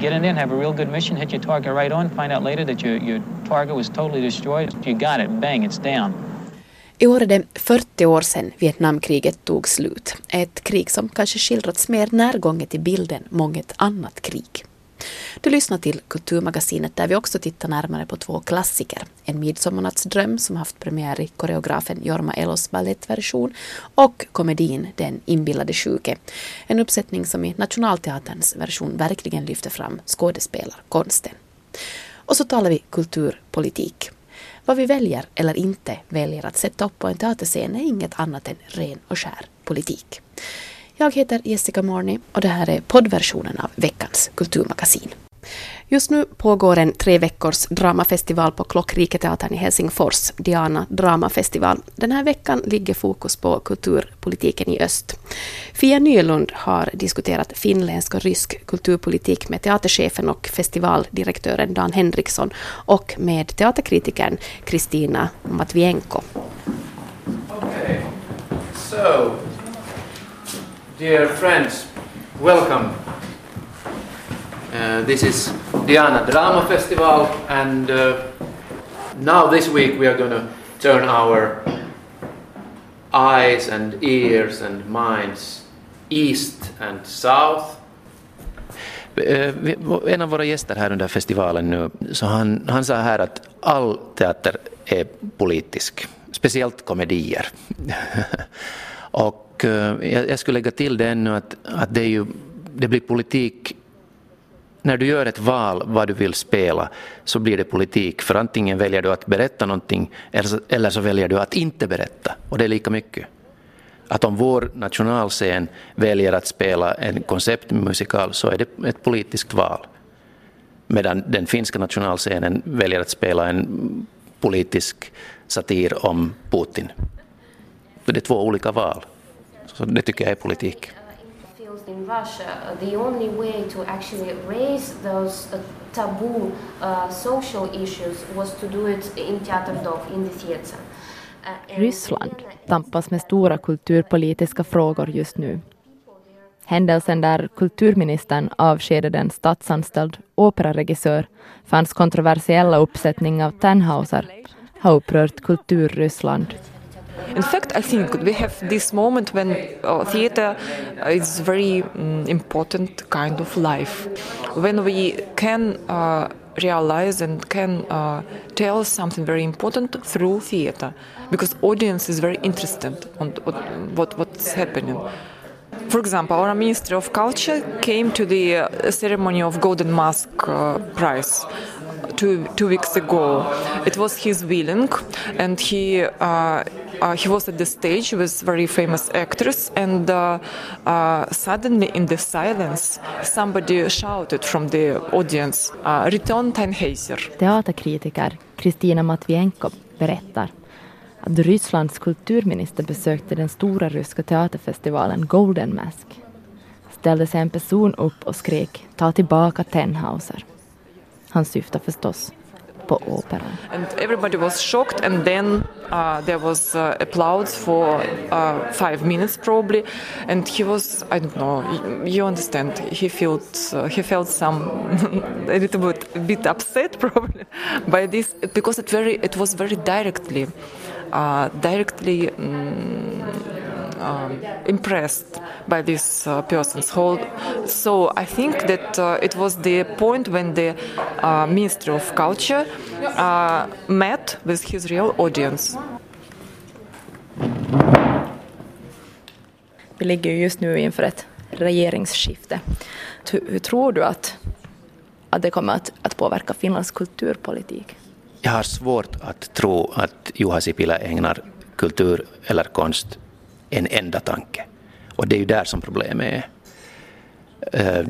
get in there and have a real good mission, hit your target right on, find out later that your, your target was totally destroyed. You got it, bang, it's down. I år är det 40 år sedan Vietnamkriget tog slut. Ett krig som kanske skildrats mer närgånget i bilden månget annat krig. Du lyssnar till Kulturmagasinet där vi också tittar närmare på två klassiker. En midsommarnattsdröm som haft premiär i koreografen Jorma Elos ballettversion och komedin Den inbillade sjuke. En uppsättning som i Nationalteaterns version verkligen lyfter fram skådespelarkonsten. Och så talar vi kulturpolitik. Vad vi väljer eller inte väljer att sätta upp på en teaterscen är inget annat än ren och skär politik. Jag heter Jessica Morny och det här är poddversionen av veckans kulturmagasin. Just nu pågår en tre veckors dramafestival på Klockriketeatern i Helsingfors, Diana Dramafestival. Den här veckan ligger fokus på kulturpolitiken i öst. Fia Nylund har diskuterat finländsk och rysk kulturpolitik med teaterchefen och festivaldirektören Dan Henriksson och med teaterkritikern Kristina Matvienko. Okay. So, dear friends, welcome Uh, this is Diana Drama Festival, and uh, now this week we are going to turn our eyes and ears and minds east and south. En av våra gäster här under festivalen nu, så han, han sa här att all teater är politisk, speciellt komedier. Och eh, jag, skulle lägga till det ännu att, att det, är ju, det blir politik när du gör ett val vad du vill spela så blir det politik. För antingen väljer du att berätta någonting eller så väljer du att inte berätta. Och det är lika mycket. Att om vår nationalscen väljer att spela en konceptmusikal så är det ett politiskt val. Medan den finska nationalscenen väljer att spela en politisk satir om Putin. Det är två olika val. Så det tycker jag är politik in Russia, the only way to actually raise those uh, taboo uh, social issues was to do it in Teaterdom, in the theater. Uh, Ryssland tampas med stora kulturpolitiska frågor just nu. Händelsen där kulturministern avskedade en statsanställd operaregissör för hans kontroversiella uppsättning av Tannhauser har upprört Kulturryssland. In fact, I think we have this moment when uh, theater is very um, important kind of life, when we can uh, realize and can uh, tell something very important through theater, because audience is very interested on what what's happening. For example, our Ministry of Culture came to the uh, ceremony of Golden Mask uh, Prize two two weeks ago. It was his willing, and he uh, uh, Uh, he was at the stage with very famous actors, and uh, uh, suddenly in the silence, somebody shouted from the audience, uh, "Return Tannhäuser." Teaterkritiker Kristina Matvienko berättar att Rysslands kulturminister besökte den stora ryska teaterfestivalen Golden Mask ställde sig en person upp och skrek ”ta tillbaka Tenhauser”. Han syftar förstås på operan. And everybody was shocked and then uh, there was uh, applause for uh, five minutes probably and he was I don't know you understand he felt uh, he felt some a little bit a bit upset probably by this because it very it was very directly uh, directly um, um, impressed by this uh, person's whole. So I think that uh, it was the point when the uh, Minister of Culture uh, met with his real audience. Vi ligger just nu inför ett regeringsskifte. Hur, hur tror du att, att det kommer att, att påverka Finlands kulturpolitik? Jag har svårt att tro att Juha Sipilä ägnar kultur eller konst en enda tanke. Och det är ju där som problemet är. Eh,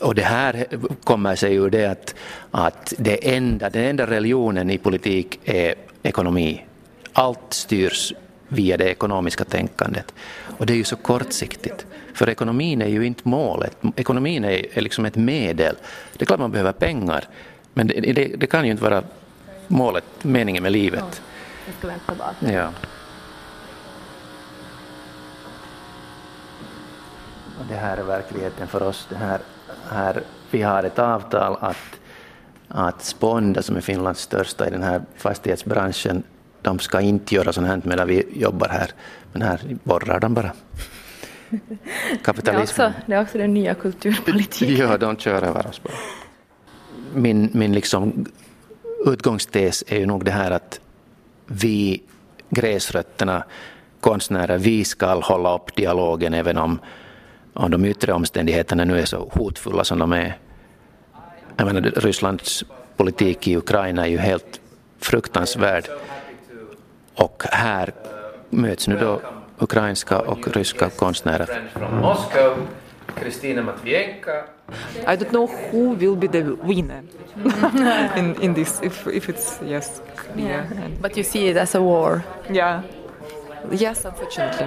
och det här kommer sig ur det att, att det enda, den enda religionen i politik är ekonomi. Allt styrs via det ekonomiska tänkandet. Och det är ju så kortsiktigt. För ekonomin är ju inte målet. Ekonomin är, är liksom ett medel. Det är klart man behöver pengar. Men det, det, det kan ju inte vara målet, meningen med livet. Ja, Ja. Det här är verkligheten för oss. Det här, här, vi har ett avtal att, att Sponda, som är Finlands största i den här fastighetsbranschen, de ska inte göra sånt här medan vi jobbar här. Men här borrar de bara. Kapitalismen. Det är också, det är också den nya kulturpolitiken. Ja, de kör över oss bara. Min, min liksom utgångstes är ju nog det här att vi gräsrötterna konstnärer, vi ska hålla upp dialogen även om, om de yttre omständigheterna nu är så hotfulla som de är. Jag menar, Rysslands politik i Ukraina är ju helt fruktansvärd. Och här möts nu då ukrainska och ryska konstnärer. Kristina Matvienka. I don't know who will be the winner in, in this, if, if it's yes. Yeah. But you see it as a war. Yeah. Yes, unfortunately.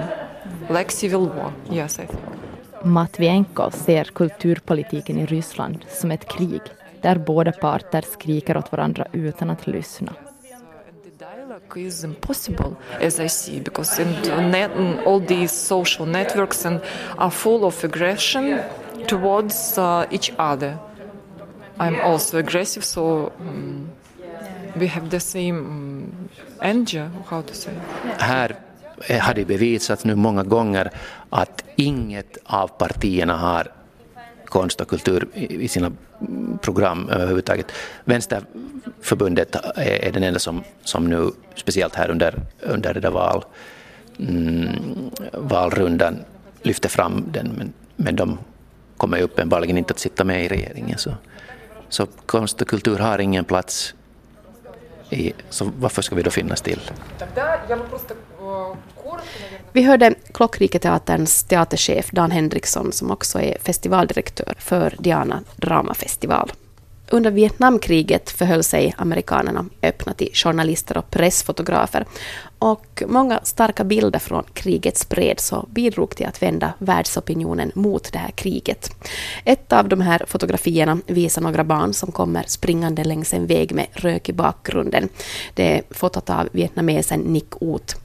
Like civil war, yes I think. Matvienko ser kulturpolitiken i Ryssland som ett krig där båda parter skriker åt varandra utan att lyssna. dialogue is impossible as I see because in net, all these social networks and are full of aggression towards uh, each other. I'm also aggressive, so um, we have the same um, energy, how to say. Här Eh, har det bevisats nu många gånger att inget av partierna har konst och kultur i sina program överhuvudtaget. Vänsterförbundet är den enda som, som nu, speciellt här under, under det där val, mm, valrundan, lyfter fram den, men, men de kommer ju uppenbarligen inte att sitta med i regeringen. Så, så konst och kultur har ingen plats i, så varför ska vi då finnas till? Vi hörde Klockriketeaterns teaterchef Dan Henriksson som också är festivaldirektör för Diana Dramafestival. Under Vietnamkriget förhöll sig amerikanerna öppna till journalister och pressfotografer och många starka bilder från kriget spreds och bidrog till att vända världsopinionen mot det här kriget. Ett av de här fotografierna visar några barn som kommer springande längs en väg med rök i bakgrunden. Det är fotot av vietnamesen Nick Ot.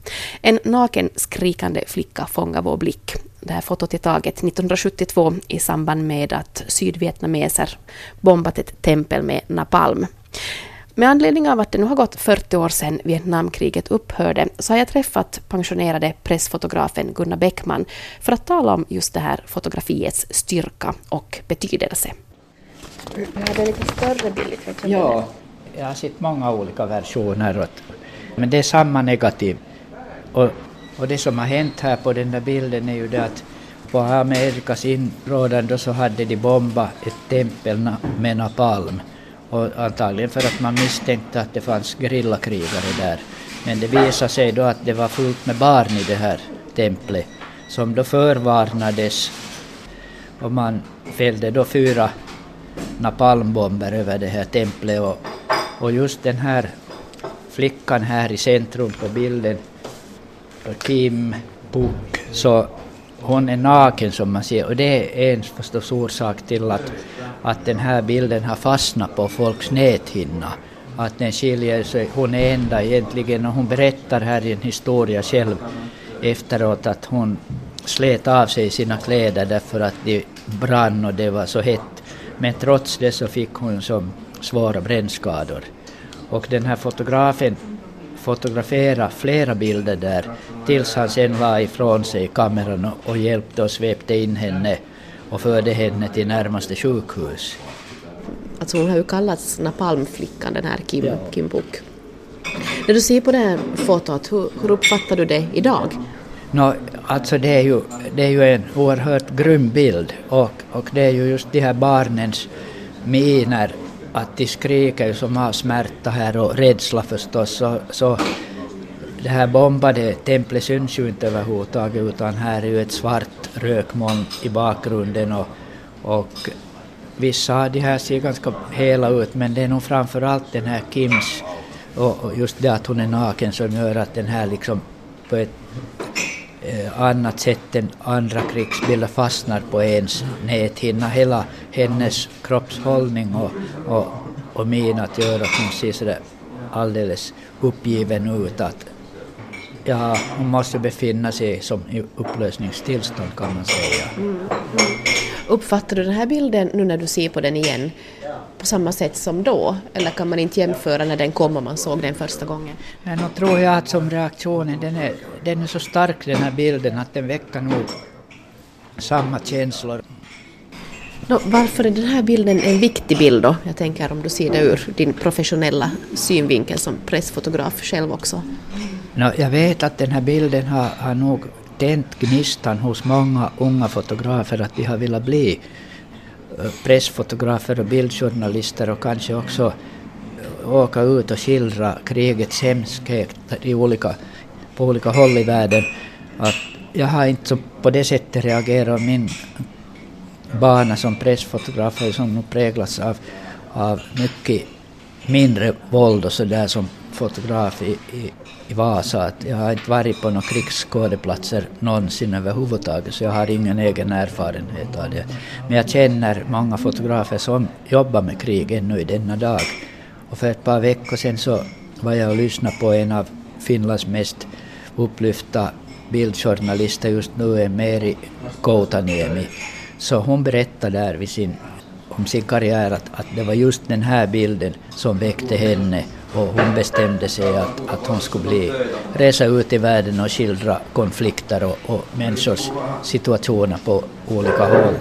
En naken skrikande flicka fångar vår blick. Det här fotot är taget 1972 i samband med att sydvietnameser bombat ett tempel med napalm. Med anledning av att det nu har gått 40 år sedan Vietnamkriget upphörde så har jag träffat pensionerade pressfotografen Gunnar Bäckman för att tala om just det här fotografiets styrka och betydelse. Det är lite större bild. Ja, jag har sett många olika versioner. Men det är samma negativ. Och, och det som har hänt här på den där bilden är ju det att på Amerikas inrådan så hade de bombat ett tempel med napalm. Och antagligen för att man misstänkte att det fanns gerillakrigare där. Men det visade sig då att det var fullt med barn i det här templet som då förvarnades och man fällde då fyra napalmbomber över det här templet och, och just den här flickan här i centrum på bilden, Kim-Puck, så hon är naken som man ser och det är en förstås orsak till att, att den här bilden har fastnat på folks näthinna. Att den skiljer sig, hon är enda egentligen och hon berättar här i en historia själv efteråt att hon slet av sig sina kläder därför att de brann och det var så hett. Men trots det så fick hon som svåra brännskador. Och den här fotografen fotografera flera bilder där tills han sen la ifrån sig kameran och hjälpte och svepte in henne och förde henne till närmaste sjukhus. Alltså hon har ju kallats napalmflickan, den här Kim, ja. Kim Puk. När du ser på det här fotot, hur, hur uppfattar du det idag? No, alltså det är, ju, det är ju en oerhört grym bild och, och det är ju just de här barnens miner att de skriker som har smärta här och rädsla förstås. Så, så det här bombade templet syns ju inte överhuvudtaget utan här är ju ett svart rökmoln i bakgrunden och, och vissa av de här ser ganska hela ut men det är nog framför allt den här Kims och just det att hon är naken som gör att den här liksom på ett Eh, annat sätt än andra krigsbilder fastnar på ens näthinna. Hela hennes kroppshållning och, och, och min att göra att hon ser sådär alldeles uppgiven ut. Att ja, hon måste befinna sig som i upplösningstillstånd kan man säga. Mm, mm. Uppfattar du den här bilden nu när du ser på den igen på samma sätt som då? Eller kan man inte jämföra när den kom och man såg den första gången? Men nog tror jag att som reaktionen, den är, den är så stark den här bilden att den väcker nog samma känslor. No, varför är den här bilden en viktig bild då? Jag tänker om du ser det ur din professionella synvinkel som pressfotograf själv också. No, jag vet att den här bilden har, har nog tänt gnistan hos många unga fotografer att de har velat bli eh, pressfotografer och bildjournalister och kanske också eh, åka ut och skildra krigets hemskhet i olika, på olika håll i världen. Att jag har inte på det sättet reagerat. Min bana som pressfotograf har som nog präglats av, av mycket mindre våld och sådär som fotograf i, i, i Vasa. Att jag har inte varit på några krigsskådeplatser någonsin överhuvudtaget så jag har ingen egen erfarenhet av det. Men jag känner många fotografer som jobbar med krig ännu i denna dag. Och för ett par veckor sedan så var jag och lyssnade på en av Finlands mest upplyfta bildjournalister just nu är Meri Koutaniemi. Så hon berättade där vid sin, om sin karriär att, att det var just den här bilden som väckte henne och hon bestämde sig att, att hon skulle bli, resa ut i världen och skildra konflikter och, och människors situationer på olika håll.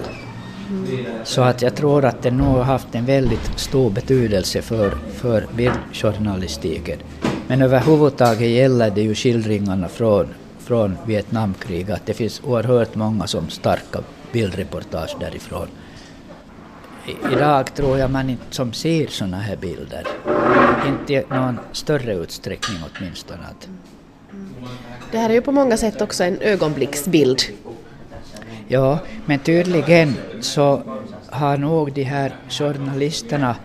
Så att jag tror att det nog har haft en väldigt stor betydelse för, för bildjournalistiken. Men överhuvudtaget gäller det ju skildringarna från, från Vietnamkriget, att det finns oerhört många som starka bildreportage därifrån. Idag tror jag man inte som ser sådana här bilder. Inte i någon större utsträckning åtminstone. Det här är ju på många sätt också en ögonblicksbild. Ja, men tydligen så har nog de här journalisterna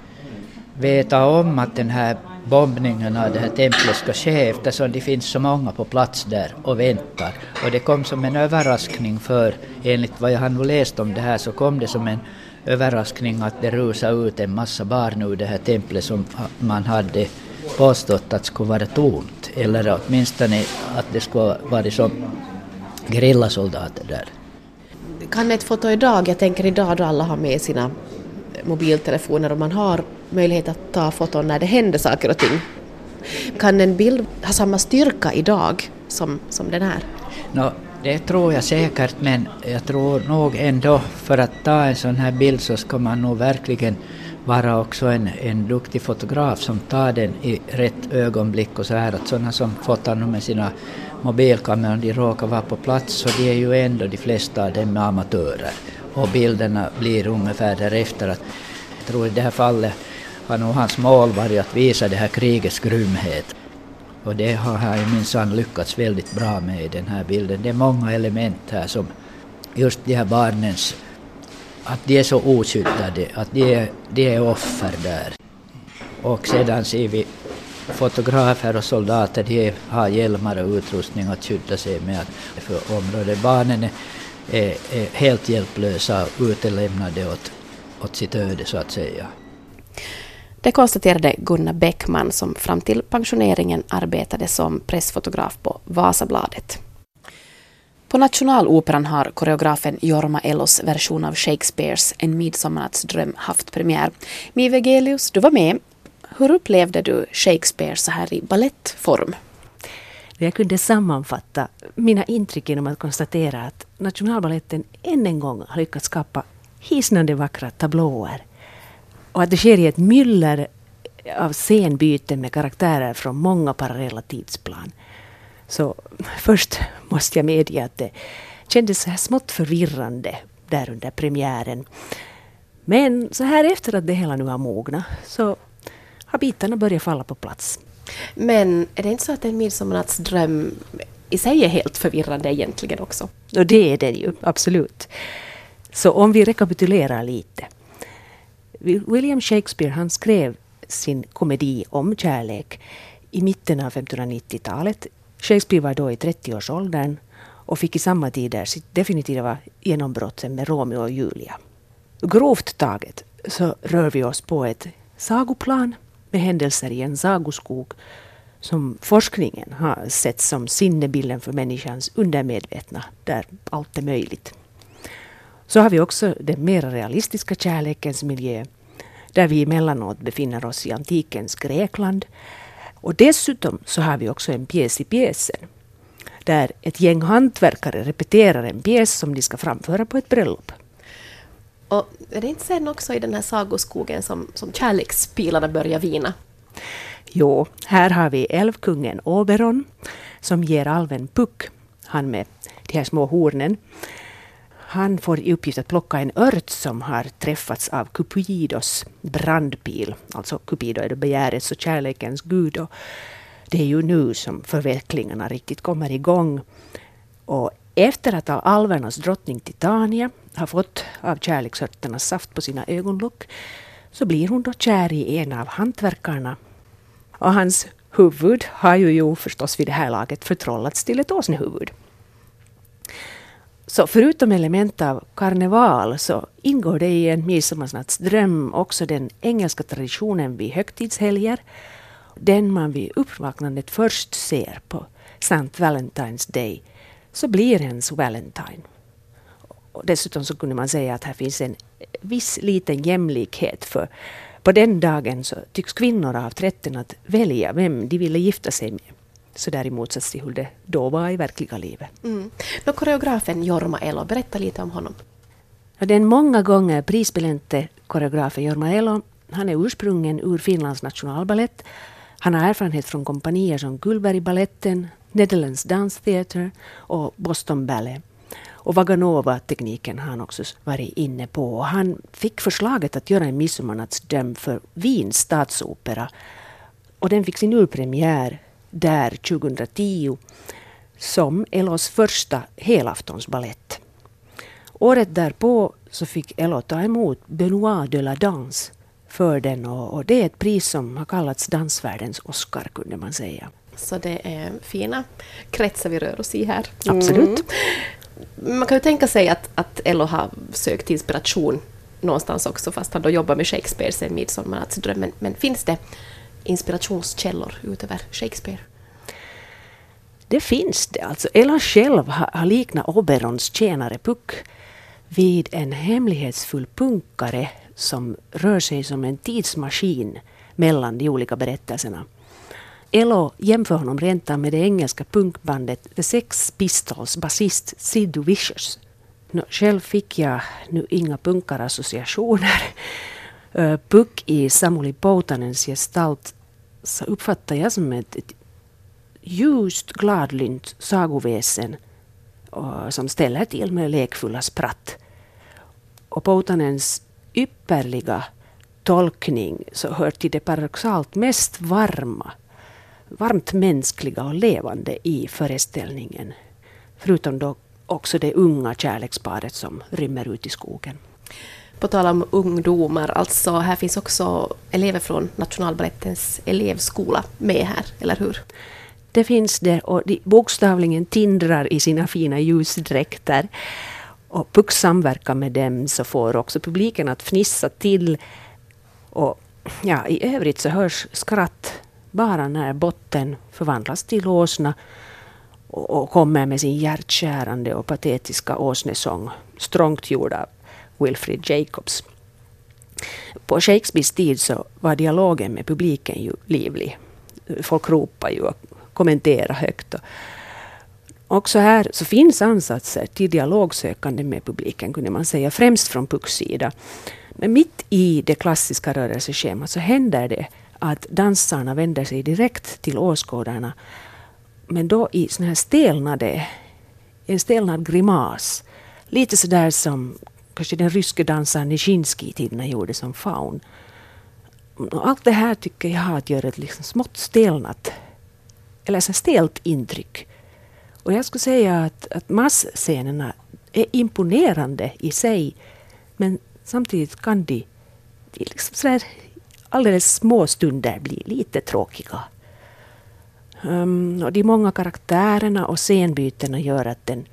vetat om att den här bombningen av det här templet ska ske eftersom det finns så många på plats där och väntar. Och det kom som en överraskning för, enligt vad jag har läst om det här, så kom det som en överraskning att det rusade ut en massa barn ur det här templet som man hade påstått att skulle vara tomt. Eller åtminstone att det skulle vara som gerillasoldater där. Kan ett foto idag, jag tänker idag då alla har med sina mobiltelefoner och man har möjlighet att ta foton när det händer saker och ting. Kan en bild ha samma styrka idag som, som den här? No, det tror jag säkert, men jag tror nog ändå för att ta en sån här bild så ska man nog verkligen vara också en, en duktig fotograf som tar den i rätt ögonblick och så här att sådana som fotar nu med sina mobilkameror, de råkar vara på plats så de är ju ändå de flesta av dem amatörer och bilderna blir ungefär därefter. Att, jag tror i det här fallet har nog hans mål varit att visa det här krigets grymhet. Och det har han minsann lyckats väldigt bra med i den här bilden. Det är många element här som just de här barnens, att de är så oskyddade, att de är, de är offer där. Och sedan ser vi fotografer och soldater, de har hjälmar och utrustning att skydda sig med för området. Barnen är, är, är helt hjälplösa och utelämnade åt, åt sitt öde så att säga. Det konstaterade Gunnar Bäckman som fram till pensioneringen arbetade som pressfotograf på Vasabladet. På Nationaloperan har koreografen Jorma Ellos version av Shakespeares En midsommarnattsdröm haft premiär. Mi Vegelius, du var med. Hur upplevde du Shakespeare så här i ballettform? Jag kunde sammanfatta mina intryck genom att konstatera att Nationalbaletten än en gång har lyckats skapa hisnande vackra tablåer och att det sker i ett myller av scenbyten med karaktärer från många parallella tidsplan. Så först måste jag medge att det kändes så här smått förvirrande där under premiären. Men så här efter att det hela nu har mognat så har bitarna börjat falla på plats. Men är det inte så att en midsommarnattsdröm i sig är helt förvirrande egentligen också? Och det är den ju, absolut. Så om vi rekapitulerar lite. William Shakespeare han skrev sin komedi om kärlek i mitten av 1590-talet. Shakespeare var då i 30-årsåldern och fick i samma tider sitt definitiva genombrott med Romeo och Julia. Grovt taget så rör vi oss på ett sagoplan med händelser i en sagoskog som forskningen har sett som sinnebilden för människans undermedvetna, där allt är möjligt. Så har vi också den mer realistiska kärlekens miljö, där vi emellanåt befinner oss i antikens Grekland. Och dessutom så har vi också en pjäs i pjäsen, där ett gäng hantverkare repeterar en pjäs som de ska framföra på ett bröllop. Och är det inte sen också i den här sagoskogen som, som kärlekspilarna börjar vina? Jo, här har vi älvkungen Oberon som ger alven Puck, han med de här små hornen. Han får i uppgift att plocka en ört som har träffats av Cupidos brandpil. Alltså Cupido är då begärets och kärlekens gud. Och det är ju nu som förvecklingarna riktigt kommer igång. Och efter att alvernas drottning Titania har fått av kärleksörternas saft på sina ögonlock så blir hon då kär i en av hantverkarna och hans huvud har ju, ju förstås vid det här laget förtrollats till ett åsnehuvud. Så förutom element av karneval så ingår det i en midsommarnattsdröm också den engelska traditionen vid högtidshelger. Den man vid uppvaknandet först ser på St. Valentine's Day så blir ens Valentine. Och dessutom så kunde man säga att här finns en viss liten jämlikhet för på den dagen så tycks kvinnor ha haft rätten att välja vem de ville gifta sig med. Så där i motsats till hur det då var i verkliga livet. Mm. Då koreografen Jorma Elo, berätta lite om honom. Den många gånger prisbelönte koreografen Jorma Elo, han är ursprungen ur Finlands nationalballett. Han har erfarenhet från kompanier som Gullbergbaletten, Netherlands Dance Theatre och Boston Ballet. Och Vaganova-tekniken har han också varit inne på. Han fick förslaget att göra en midsommarnattsdöm för Wiens statsopera. Och den fick sin urpremiär där 2010 som Elos första helaftonsballett. Året därpå så fick Elo ta emot Benoit de la Danse för den och, och, det är ett pris som har kallats dansvärldens Oscar kunde man säga. Så det är fina kretsar vi rör oss i här. Absolut. Mm man kan ju tänka sig att, att Ello har sökt inspiration någonstans också, fast han då jobbar med Shakespeare sen Midsommarnattsdrömmen. Men finns det inspirationskällor utöver Shakespeare? Det finns det. Alltså Elan själv har, har liknat Oberons tjänare Puck vid en hemlighetsfull punkare som rör sig som en tidsmaskin mellan de olika berättelserna. Elo jämför honom rent med det engelska punkbandet The Sex Pistols basist Sid Vicious. No, själv fick jag nu inga punkarassociationer. Uh, Puck i Samuli Poutanens gestalt så uppfattar jag som ett, ett ljust, gladlynt sagoväsen som ställer till med lekfulla spratt. Och Poutanens ypperliga tolkning så hör till det paradoxalt mest varma varmt mänskliga och levande i föreställningen. Förutom då också det unga kärleksparet som rymmer ut i skogen. På tal om ungdomar, alltså här finns också elever från Nationalbalettens elevskola med här, eller hur? Det finns det och de bokstavligen tindrar i sina fina ljusdräkter. Och Puck samverkar med dem så får också publiken att fnissa till. Och ja, i övrigt så hörs skratt bara när botten förvandlas till åsna och, och kommer med sin hjärtkärande och patetiska åsnesång, strångt gjord av Wilfrid Jacobs. På Shakespeares tid så var dialogen med publiken ju livlig. Folk ropade ju och kommenterade högt. Också här så finns ansatser till dialogsökande med publiken, kunde man säga, främst från Pucks sida. Men mitt i det klassiska rörelseschemat så händer det att dansarna vänder sig direkt till åskådarna. Men då i sån här stelnade, en stelnad grimas. Lite sådär som kanske den ryske dansaren Nijinsky i tiderna gjorde som faun. Allt det här tycker jag har att göra ett liksom smått stelnat, eller så stelt intryck. Och jag skulle säga att, att massscenerna är imponerande i sig, men samtidigt kan de liksom sådär alldeles små stunder bli lite tråkiga. Um, och de många karaktärerna och scenbytena gör att den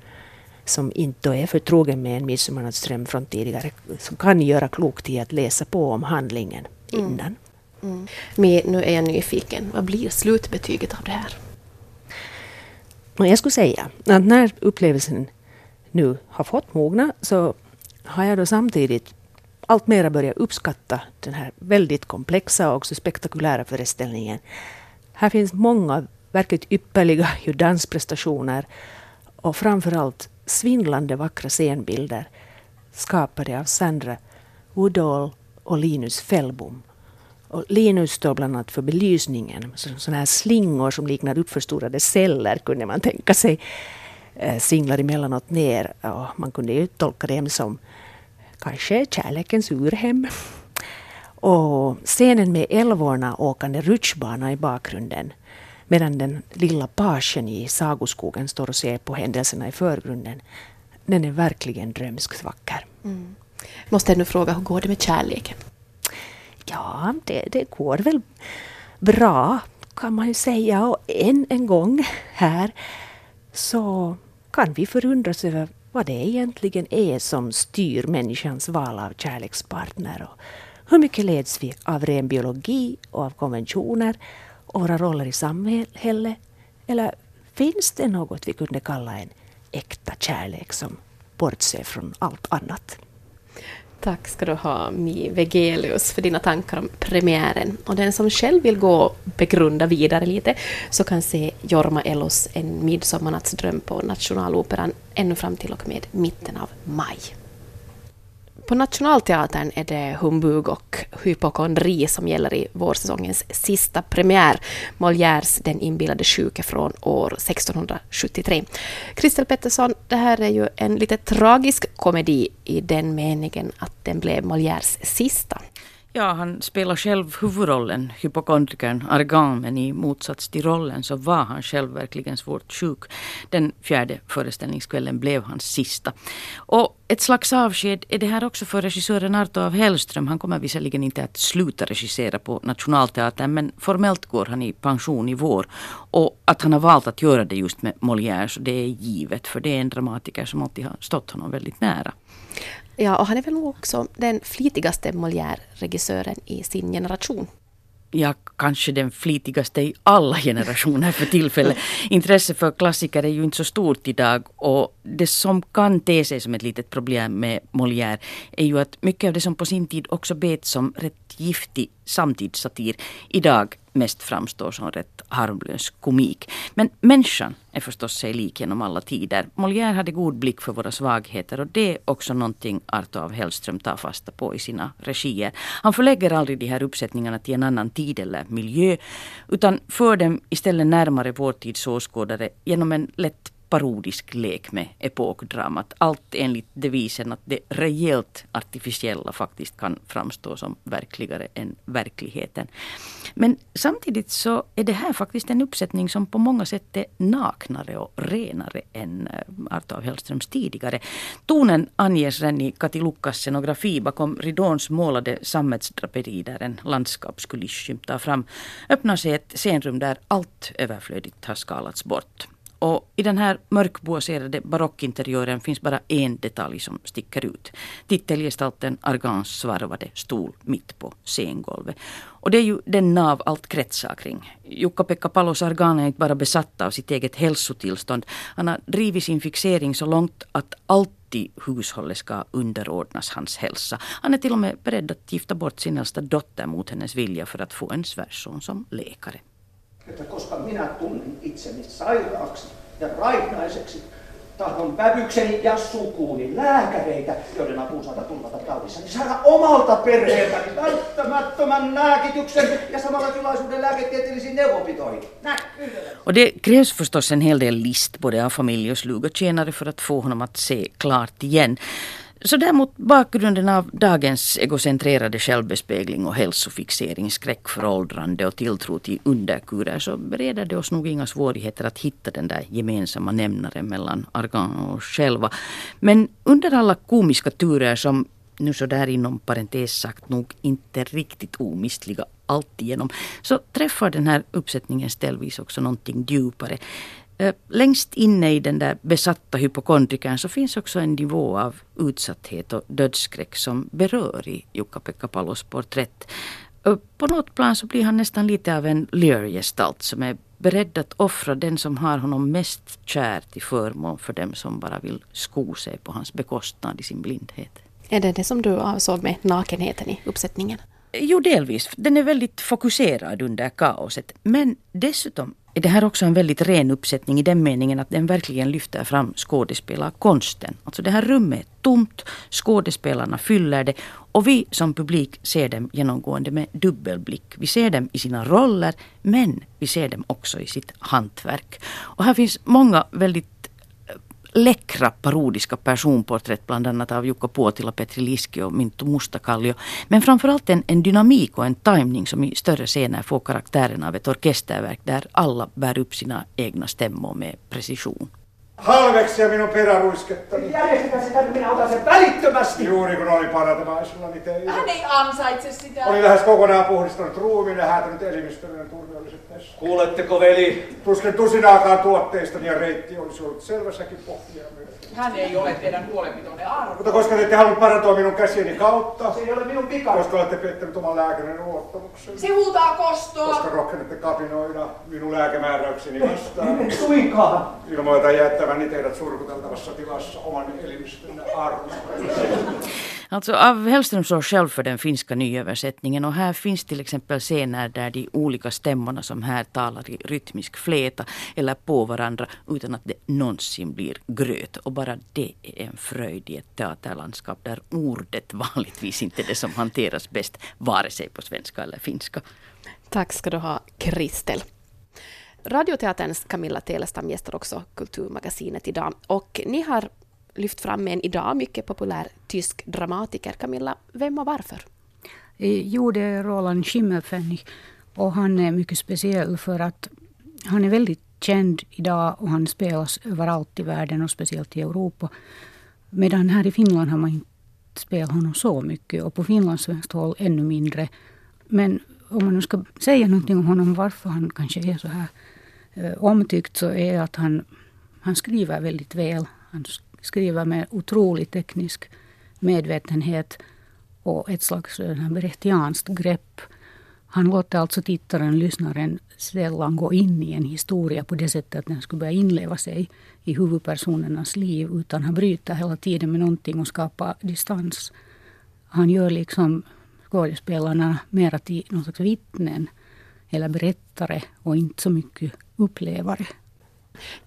som inte är förtrogen med en midsommarnattsdröm från tidigare som kan göra klokt i att läsa på om handlingen mm. innan. Mm. Men nu är jag nyfiken. Vad blir slutbetyget av det här? Jag skulle säga att när upplevelsen nu har fått mogna så har jag då samtidigt allt mera börjat uppskatta den här väldigt komplexa och också spektakulära föreställningen. Här finns många verkligt ypperliga dansprestationer och framförallt svindlande vackra scenbilder skapade av Sandra Woodall och Linus Fellbom. Och Linus står bland annat för belysningen. Sådana här slingor som liknar uppförstorade celler kunde man tänka sig eh, singlar emellanåt ner. Och man kunde ju tolka dem som kanske kärlekens urhem. Och scenen med älvorna åkande rutschbana i bakgrunden medan den lilla pagen i sagoskogen står och ser på händelserna i förgrunden. Den är verkligen drömskt vacker. Mm. Måste jag nu fråga, hur går det med kärleken? Ja, det, det går väl bra kan man ju säga. Och än en gång här så kan vi förundras över vad det egentligen är som styr människans val av kärlekspartner. Och hur mycket leds vi av ren biologi och av konventioner våra roller i samhället? Eller finns det något vi kunde kalla en äkta kärlek som bortser från allt annat? Tack ska du ha, Mi Vegelius, för dina tankar om premiären. Och den som själv vill gå och begrunda vidare lite så kan se Jorma Ellos En midsommarnattsdröm på Nationaloperan ännu fram till och med mitten av maj. På Nationalteatern är det humbug och hypokondri som gäller i vårsäsongens sista premiär, Molières Den inbillade sjuke från år 1673. Kristel Pettersson, det här är ju en lite tragisk komedi i den meningen att den blev Molières sista. Ja, han spelar själv huvudrollen, hypokondrikern Argan, men i motsats till rollen så var han själv verkligen svårt sjuk. Den fjärde föreställningskvällen blev hans sista. Och ett slags avsked är det här också för regissören Arto av Hellström. Han kommer visserligen inte att sluta regissera på Nationalteatern men formellt går han i pension i vår. Och att han har valt att göra det just med Molière så det är givet för det är en dramatiker som alltid har stått honom väldigt nära. Ja, och han är väl också den flitigaste Molière-regissören i sin generation. Ja, kanske den flitigaste i alla generationer för tillfället. Intresset för klassiker är ju inte så stort idag och det som kan te sig som ett litet problem med Molière är ju att mycket av det som på sin tid också bet som rätt giftig samtidssatir idag mest framstår som rätt harmlös komik. Men människan är förstås sig lik genom alla tider. Molière hade god blick för våra svagheter och det är också någonting Arto av Hellström tar fasta på i sina regier. Han förlägger aldrig de här uppsättningarna till en annan tid eller miljö utan för dem istället närmare vår tids åskådare genom en lätt parodisk lek med epokdramat. Allt enligt devisen att det rejält artificiella faktiskt kan framstå som verkligare än verkligheten. Men samtidigt så är det här faktiskt en uppsättning som på många sätt är naknare och renare än eh, Arto av Hellströms tidigare. Tonen anges redan i Kati Lukas scenografi bakom ridåns målade sammetsdraperi där en landskapskuliss skymtar fram. Öppnar sig ett scenrum där allt överflödigt har skalats bort. Och i den här mörkboaserade barockinteriören finns bara en detalj som sticker ut. Titelgestalten Argans svarvade stol mitt på scengolvet. Och det är ju den nav allt kretsar kring. Jukka-Pekka Palos Argan är inte bara besatt av sitt eget hälsotillstånd. Han har drivit sin fixering så långt att alltid hushållet ska underordnas hans hälsa. Han är till och med beredd att gifta bort sin äldsta dotter mot hennes vilja för att få en svärson som läkare että koska minä tunnen itseni sairaaksi ja raihnaiseksi, tahdon vävykseni ja sukuuni lääkäreitä, joiden apuun saada turvata niin saada omalta perheeltäni välttämättömän lääkityksen ja samalla tilaisuuden lääketieteellisiin neuvonpitoihin. Näin, Och det krävs förstås en hel del list både av familj och slugotjänare för att få honom att se klart igen. Så där mot bakgrunden av dagens egocentrerade självbespegling och hälsofixering, skräck för åldrande och tilltro till underkurer så bereder det oss nog inga svårigheter att hitta den där gemensamma nämnaren mellan Argan och oss själva. Men under alla komiska turer som nu så där inom parentes sagt nog inte riktigt omistliga alltigenom så träffar den här uppsättningen ställvis också någonting djupare. Eh, längst inne i den där besatta hypokondrikern så finns också en nivå av utsatthet och dödsskräck som berör i Jukka-Pekka Palos porträtt. Eh, på något plan så blir han nästan lite av en Lear-gestalt som är beredd att offra den som har honom mest kär till förmån för dem som bara vill sko sig på hans bekostnad i sin blindhet. Är det det som du avsåg med nakenheten i uppsättningen? Jo, delvis. Den är väldigt fokuserad under kaoset. Men dessutom är det här också en väldigt ren uppsättning i den meningen att den verkligen lyfter fram skådespelarkonsten. Alltså det här rummet är tomt, skådespelarna fyller det och vi som publik ser dem genomgående med dubbelblick. Vi ser dem i sina roller men vi ser dem också i sitt hantverk. Och här finns många väldigt läckra parodiska personporträtt bland annat av Jukka Puotila, Petri Liski och Minttu Mustakallio. Men framförallt en, en dynamik och en timing som i större scener får karaktären av ett orkesterverk där alla bär upp sina egna stämmor med precision. Halveksia minun peräruiskettani. Järjestetään se tänne, minä otan sen välittömästi. Juuri kun olin parantumaisillani teille. Hän ei ansaitse sitä. Olin lähes kokonaan puhdistanut ruumiin ja häätänyt elimistöinen turvalliset messu. Kuuletteko, veli? Tuskin tusinaakaan tuotteistani ja reitti olisi ollut selvässäkin pohjaa. Hän ei ole teidän huolenpitonne arvo. Mutta koska te ette halunnut parantua minun käsieni kautta, Se ei ole minun vika. koska olette pettänyt oman lääkärin luottamuksen, Se huutaa kostoa. koska rohkenette kapinoida minun lääkemääräykseni vastaan, Suinkaan. ilmoitan jättäväni teidät surkuteltavassa tilassa oman elimistönne arvon. Alltså av Hellström står själv för den finska nyöversättningen och här finns till exempel scener där de olika stämmorna som här talar i rytmisk fläta eller på varandra utan att det någonsin blir gröt. Och bara det är en fröjd i ett teaterlandskap där ordet vanligtvis inte är det som hanteras bäst vare sig på svenska eller finska. Tack ska du ha, Kristel. Radioteaterns Camilla Telestam gästar också Kulturmagasinet idag. Och ni har lyft fram en idag mycket populär tysk dramatiker. Camilla, vem och varför? Eh, Jo, det är Roland Schimmelpfennig. Och han är mycket speciell för att han är väldigt känd idag och han spelas överallt i världen och speciellt i Europa. Medan här i Finland har man inte spelat honom så mycket och på finlandssvenskt håll ännu mindre. Men om man nu ska säga någonting om honom, varför han kanske är så här eh, omtyckt, så är att han, han skriver väldigt väl. Han skriver med otrolig teknisk medvetenhet och ett slags eh, brechtianskt grepp. Han låter alltså tittaren, lyssnaren, sällan gå in i en historia på det sättet att den skulle börja inleva sig i huvudpersonernas liv, utan han bryter hela tiden med någonting och skapar distans. Han gör liksom skådespelarna mera till någon slags vittnen eller berättare och inte så mycket upplevare.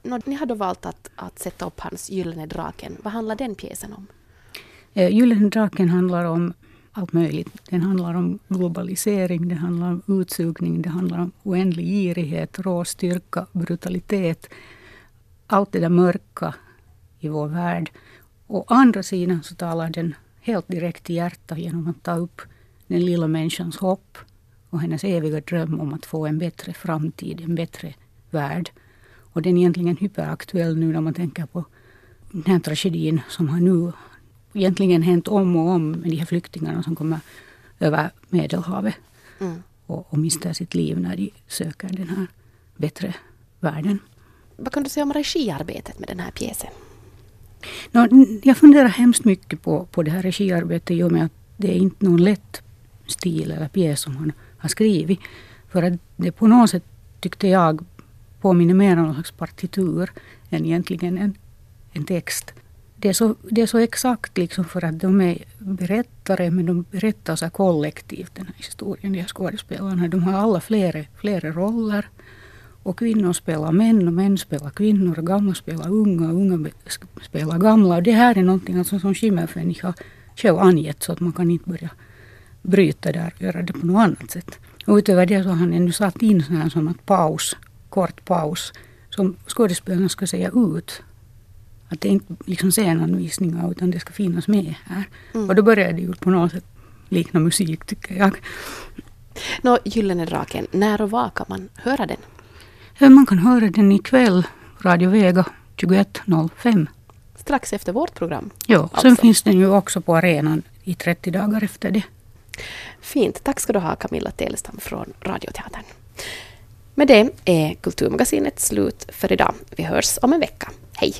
Nå, ni har då valt att, att sätta upp hans Gyllene draken. Vad handlar den pjäsen om? Eh, Gyllene draken handlar om allt möjligt. Den handlar om globalisering, det handlar om utsugning, det handlar om oändlig girighet, rå styrka, brutalitet. Allt det där mörka i vår värld. Å andra sidan så talar den helt direkt till hjärtat genom att ta upp den lilla människans hopp och hennes eviga dröm om att få en bättre framtid, en bättre värld. Och den är egentligen hyperaktuell nu när man tänker på den här tragedin som har nu egentligen hänt om och om med de här flyktingarna som kommer över Medelhavet Mm. och, och mister sitt liv när de söker den här bättre världen. Vad kan du säga om regiarbetet med den här pjäsen? Nå, n- jag funderar hemskt mycket på, på det här regiarbetet i och med att det är inte någon lätt stil eller pjäs som han har skrivit. För att det på något sätt tyckte jag påminner mer om någon slags partitur än egentligen en, en text. Det är, så, det är så exakt liksom för att de är berättare men de berättar så kollektivt den här historien, de här skådespelarna. De har alla flera, flera roller. Och kvinnor spelar män och män spelar kvinnor och gamla spelar unga och unga spelar gamla. Och det här är någonting alltså som Schimmelfenich har själv angett så att man kan inte börja bryta där och göra det på något annat sätt. Och utöver det så har han ännu satt in sån här som att paus, kort paus, som skådespelarna ska säga ut. Att det inte liksom scenanvisningar utan det ska finnas med här. Mm. Och då börjar det ju på något sätt likna musik tycker jag. Nå, Gyllene draken, när och var kan man höra den? Man kan höra den ikväll, Radio Vega 21.05. Strax efter vårt program. Ja, sen Alltså. finns den ju också på arenan i 30 dagar efter det. Fint. Tack ska du ha, Camilla Telestam från Radioteatern. Med det är Kulturmagasinet slut för idag. Vi hörs om en vecka. Hej!